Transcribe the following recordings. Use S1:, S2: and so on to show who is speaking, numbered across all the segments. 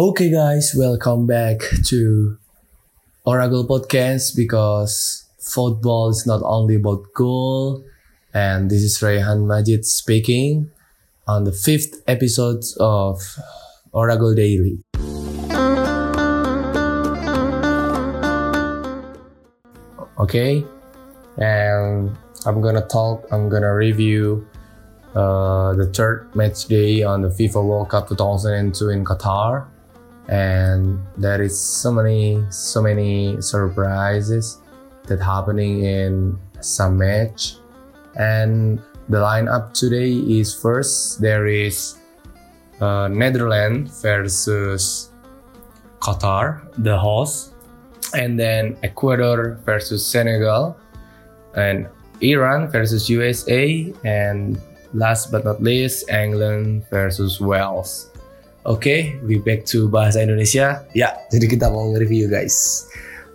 S1: Okay, guys, welcome back to Oracle Podcast because football is not only about goal. And this is Rayhan Majid speaking on the fifth episode of Oracle Daily. Okay, and I'm gonna talk, I'm gonna review uh, the third match day on the FIFA World Cup 2002 in Qatar and there is so many so many surprises that happening in some match. And the lineup today is first there is uh, Netherlands versus Qatar the host. And then Ecuador versus Senegal. And Iran versus USA and last but not least England versus Wales Oke, okay, we back to bahasa Indonesia. Ya, jadi kita mau nge-review guys.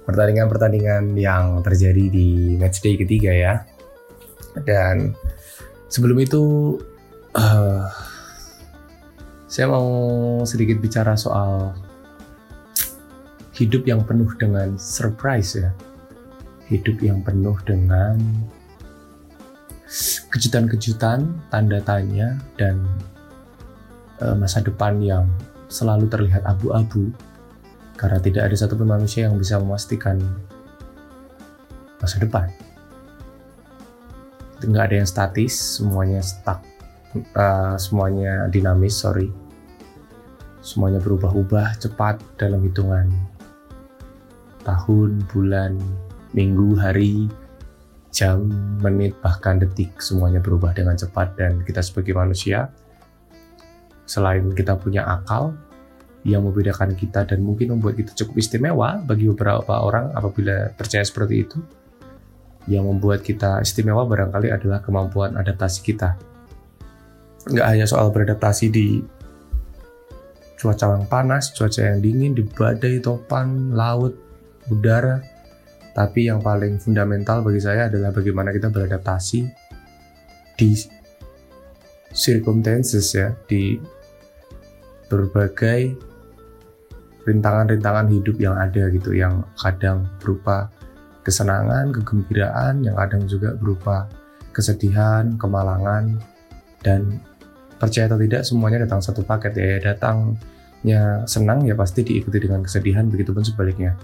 S1: Pertandingan-pertandingan yang terjadi di matchday ketiga ya. Dan sebelum itu, uh, saya mau sedikit bicara soal hidup yang penuh dengan surprise ya. Hidup yang penuh dengan kejutan-kejutan, tanda tanya, dan masa depan yang selalu terlihat abu-abu karena tidak ada satupun manusia yang bisa memastikan masa depan. Tidak ada yang statis, semuanya stuck, uh, semuanya dinamis, sorry. Semuanya berubah-ubah cepat dalam hitungan tahun, bulan, minggu, hari, jam, menit, bahkan detik. Semuanya berubah dengan cepat dan kita sebagai manusia Selain kita punya akal yang membedakan kita dan mungkin membuat kita cukup istimewa bagi beberapa orang apabila percaya seperti itu, yang membuat kita istimewa barangkali adalah kemampuan adaptasi kita. Nggak hanya soal beradaptasi di cuaca yang panas, cuaca yang dingin, di badai, topan, laut, udara, tapi yang paling fundamental bagi saya adalah bagaimana kita beradaptasi di circumstances ya, di berbagai rintangan-rintangan hidup yang ada gitu yang kadang berupa kesenangan, kegembiraan, yang kadang juga berupa kesedihan, kemalangan dan percaya atau tidak semuanya datang satu paket ya. Datangnya senang ya pasti diikuti dengan kesedihan begitu pun sebaliknya.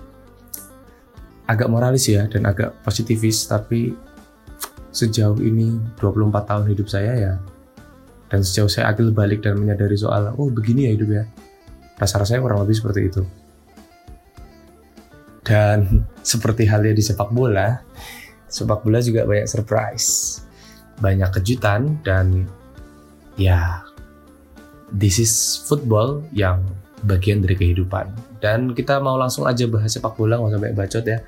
S1: Agak moralis ya dan agak positivis tapi sejauh ini 24 tahun hidup saya ya dan sejauh saya akil balik dan menyadari soal, oh begini ya hidup ya. Rasa-rasanya kurang lebih seperti itu. Dan seperti halnya di sepak bola, sepak bola juga banyak surprise. Banyak kejutan dan ya this is football yang bagian dari kehidupan. Dan kita mau langsung aja bahas sepak bola, nggak sampai bacot ya.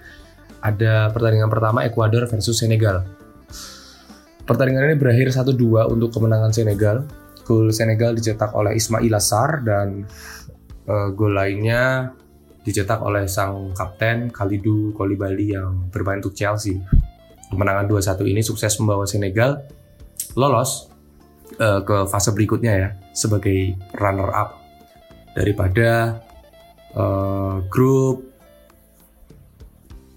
S1: Ada pertandingan pertama Ecuador versus Senegal. Pertandingan ini berakhir 1-2 untuk kemenangan Senegal. Gol Senegal dicetak oleh Ismail Assar dan uh, gol lainnya dicetak oleh sang kapten Khalidou Koulibaly yang bermain untuk Chelsea. Kemenangan 2-1 ini sukses membawa Senegal lolos uh, ke fase berikutnya ya sebagai runner up daripada uh, grup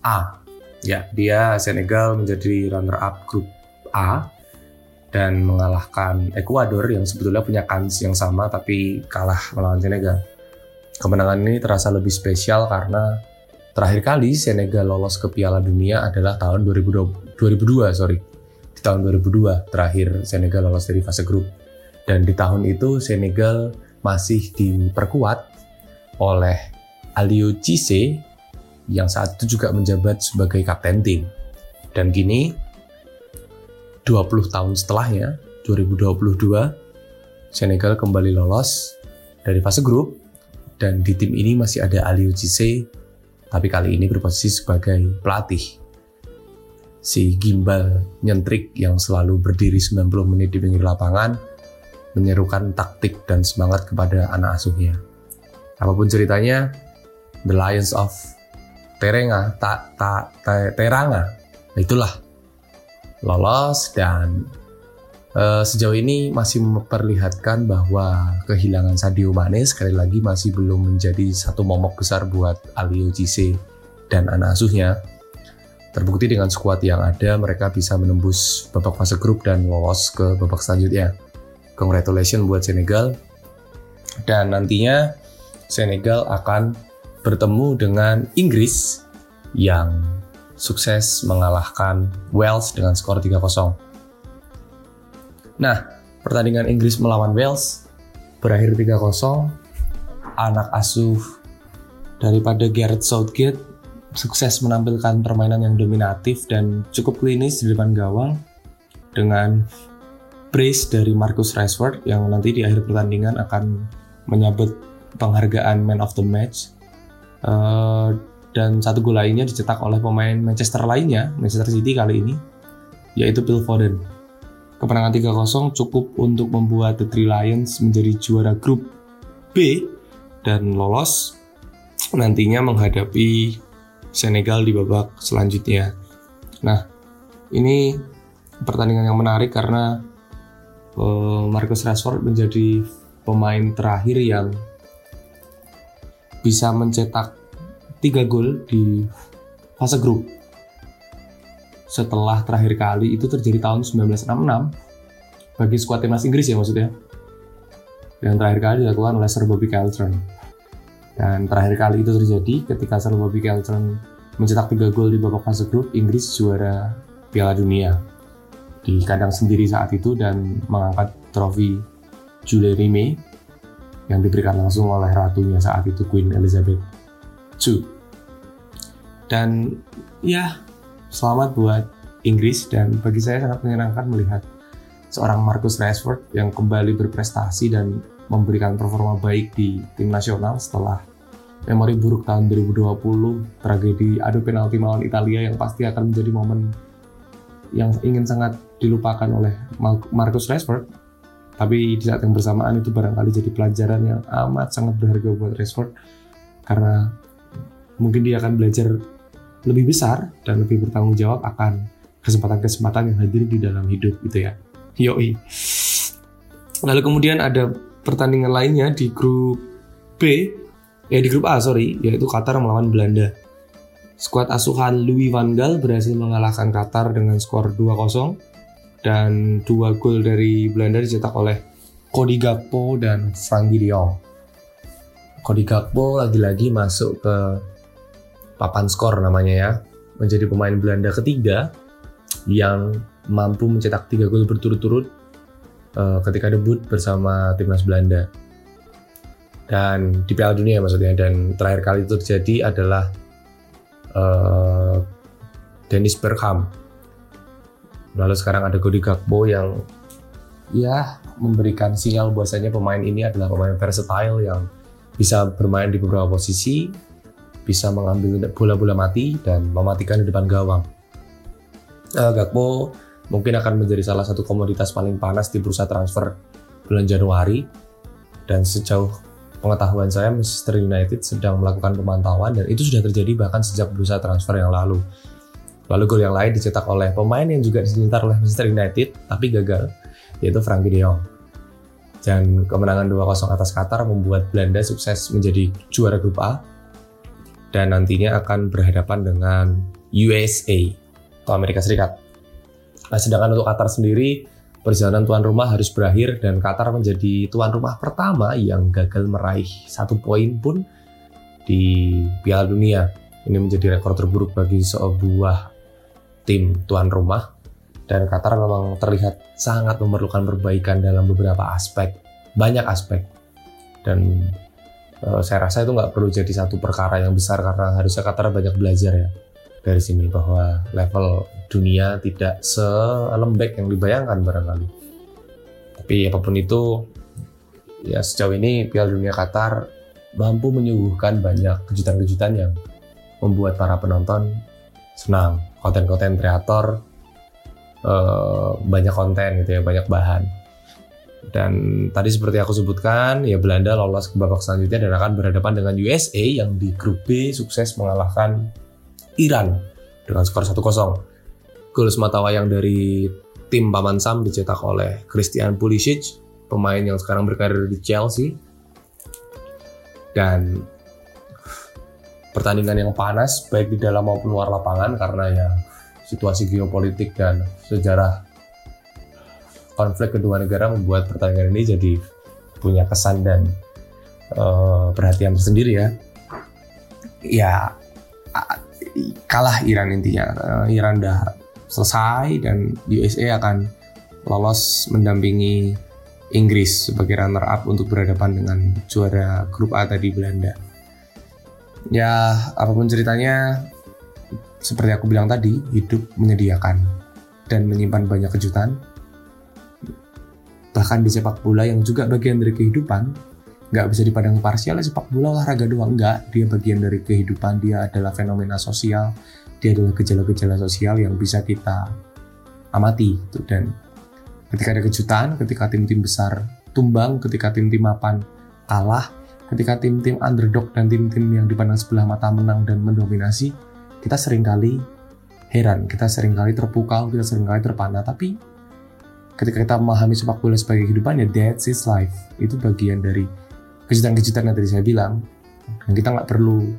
S1: A. Ya, dia Senegal menjadi runner up grup A dan mengalahkan Ekuador yang sebetulnya punya kans yang sama tapi kalah melawan Senegal. Kemenangan ini terasa lebih spesial karena terakhir kali Senegal lolos ke Piala Dunia adalah tahun 2002, 2002 sorry. Di tahun 2002 terakhir Senegal lolos dari fase grup. Dan di tahun itu Senegal masih diperkuat oleh Aliou Cisse yang saat itu juga menjabat sebagai kapten tim. Dan kini 20 tahun setelahnya, 2022, Senegal kembali lolos dari fase grup dan di tim ini masih ada Aliou Cisse tapi kali ini berposisi sebagai pelatih. Si gimbal nyentrik yang selalu berdiri 90 menit di pinggir lapangan menyerukan taktik dan semangat kepada anak asuhnya. Apa pun ceritanya, The Lions of Terenga, tak tak Teranga, itulah lolos dan uh, sejauh ini masih memperlihatkan bahwa kehilangan Sadio Mane sekali lagi masih belum menjadi satu momok besar buat Alio Cisse dan anak asuhnya. Terbukti dengan skuad yang ada, mereka bisa menembus babak fase grup dan lolos ke babak selanjutnya. Congratulations buat Senegal. Dan nantinya Senegal akan bertemu dengan Inggris yang sukses mengalahkan Wales dengan skor 3-0. Nah, pertandingan Inggris melawan Wales berakhir 3-0. Anak asuh daripada Gareth Southgate sukses menampilkan permainan yang dominatif dan cukup klinis di depan gawang dengan brace dari Marcus Rashford yang nanti di akhir pertandingan akan menyabet penghargaan Man of the Match. Uh, dan satu gol lainnya dicetak oleh pemain Manchester lainnya, Manchester City kali ini, yaitu Phil Foden. Kemenangan 3-0 cukup untuk membuat The Three Lions menjadi juara grup B dan lolos nantinya menghadapi Senegal di babak selanjutnya. Nah, ini pertandingan yang menarik karena uh, Marcus Rashford menjadi pemain terakhir yang bisa mencetak 3 gol di fase grup. Setelah terakhir kali itu terjadi tahun 1966 bagi skuad timnas Inggris ya maksudnya. Yang terakhir kali dilakukan oleh Sir Bobby Charlton. Dan terakhir kali itu terjadi ketika Sir Bobby Charlton mencetak 3 gol di babak fase grup Inggris juara Piala Dunia di kandang sendiri saat itu dan mengangkat trofi Julie Rime yang diberikan langsung oleh ratunya saat itu Queen Elizabeth II. Dan ya selamat buat Inggris dan bagi saya sangat menyenangkan melihat seorang Marcus Rashford yang kembali berprestasi dan memberikan performa baik di tim nasional setelah memori buruk tahun 2020, tragedi adu penalti melawan Italia yang pasti akan menjadi momen yang ingin sangat dilupakan oleh Marcus Rashford. Tapi di saat yang bersamaan itu barangkali jadi pelajaran yang amat sangat berharga buat Rashford karena mungkin dia akan belajar lebih besar dan lebih bertanggung jawab akan kesempatan-kesempatan yang hadir di dalam hidup gitu ya. Yoi. Lalu kemudian ada pertandingan lainnya di grup B ya di grup A sorry yaitu Qatar melawan Belanda. Skuad asuhan Louis van Gaal berhasil mengalahkan Qatar dengan skor 2-0 dan dua gol dari Belanda dicetak oleh Cody Gakpo dan Frankie de Jong. Cody Gakpo lagi-lagi masuk ke papan skor namanya ya, menjadi pemain Belanda ketiga yang mampu mencetak tiga gol berturut-turut uh, ketika debut bersama timnas Belanda. Dan di Piala Dunia maksudnya dan terakhir kali itu terjadi adalah uh, Dennis Bergkamp. Lalu sekarang ada Cody Gakpo yang ya memberikan sinyal bahwasanya pemain ini adalah pemain versatile yang bisa bermain di beberapa posisi bisa mengambil bola-bola mati dan mematikan di depan gawang uh, Gakpo mungkin akan menjadi salah satu komoditas paling panas di bursa transfer bulan Januari dan sejauh pengetahuan saya Manchester United sedang melakukan pemantauan dan itu sudah terjadi bahkan sejak bursa transfer yang lalu. Lalu gol yang lain dicetak oleh pemain yang juga diselintar oleh Manchester United tapi gagal, yaitu Frankie de Jong. Dan kemenangan 2-0 atas Qatar membuat Belanda sukses menjadi juara grup A dan nantinya akan berhadapan dengan USA atau Amerika Serikat. Nah, sedangkan untuk Qatar sendiri perjalanan tuan rumah harus berakhir dan Qatar menjadi tuan rumah pertama yang gagal meraih satu poin pun di Piala Dunia. Ini menjadi rekor terburuk bagi sebuah tim tuan rumah dan Qatar memang terlihat sangat memerlukan perbaikan dalam beberapa aspek, banyak aspek. Dan uh, saya rasa itu nggak perlu jadi satu perkara yang besar karena harusnya Qatar banyak belajar ya dari sini bahwa level dunia tidak selembek yang dibayangkan barangkali. Tapi apa pun itu, ya sejauh ini Piala Dunia Qatar mampu menyuguhkan banyak kejutan-kejutan yang membuat para penonton senang. Konten-konten kreator eh, banyak konten gitu ya, banyak bahan. Dan tadi seperti aku sebutkan, ya Belanda lolos ke babak selanjutnya dan akan berhadapan dengan USA yang di grup B sukses mengalahkan Iran dengan skor 1-0. Gol semata wayang dari tim Paman Sam dicetak oleh Christian Pulisic, pemain yang sekarang berkarir di Chelsea. Dan pertandingan yang panas baik di dalam maupun luar lapangan karena ya situasi geopolitik dan sejarah konflik kedua negara membuat pertandingan ini jadi punya kesan dan uh, perhatian tersendiri ya. Ya kalah Iran intinya. Uh, Iran udah selesai dan USA akan lolos mendampingi Inggris sebagai runner up untuk berhadapan dengan juara grup A tadi Belanda. Ya, apa pun ceritanya, seperti aku bilang tadi, hidup menyediakan dan menyimpan banyak kejutan. Bahkan di sepak bola yang juga bagian dari kehidupan, nggak bisa dipandang parsial sepak bola olahraga doang, nggak. Dia bagian dari kehidupan, dia adalah fenomena sosial, dia adalah gejala-gejala sosial yang bisa kita amati gitu. dan ketika ada kejutan ketika tim-tim besar tumbang ketika tim-tim mapan kalah ketika tim-tim underdog dan tim-tim yang dipandang sebelah mata menang dan mendominasi kita sering kali heran kita sering kali terpukau kita sering kali terpana tapi ketika kita memahami sepak bola sebagai kehidupan ya that's his life. Itu bagian dari kejutan-kejutan yang tadi saya bilang. Dan kita nggak perlu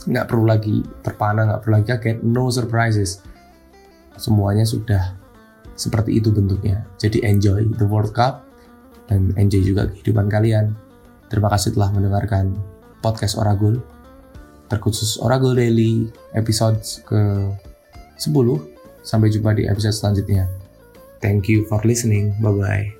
S1: nggak perlu lagi terpana nggak perlu lagi kaget. No surprises. Semuanya sudah seperti itu bentuknya. Jadi enjoy the World Cup dan enjoy juga kehidupan kalian. Terima kasih telah mendengarkan podcast Oragul terkhusus Oragul Daily episode ke 10 sampai jumpa di episode selanjutnya thank you for listening. Bye bye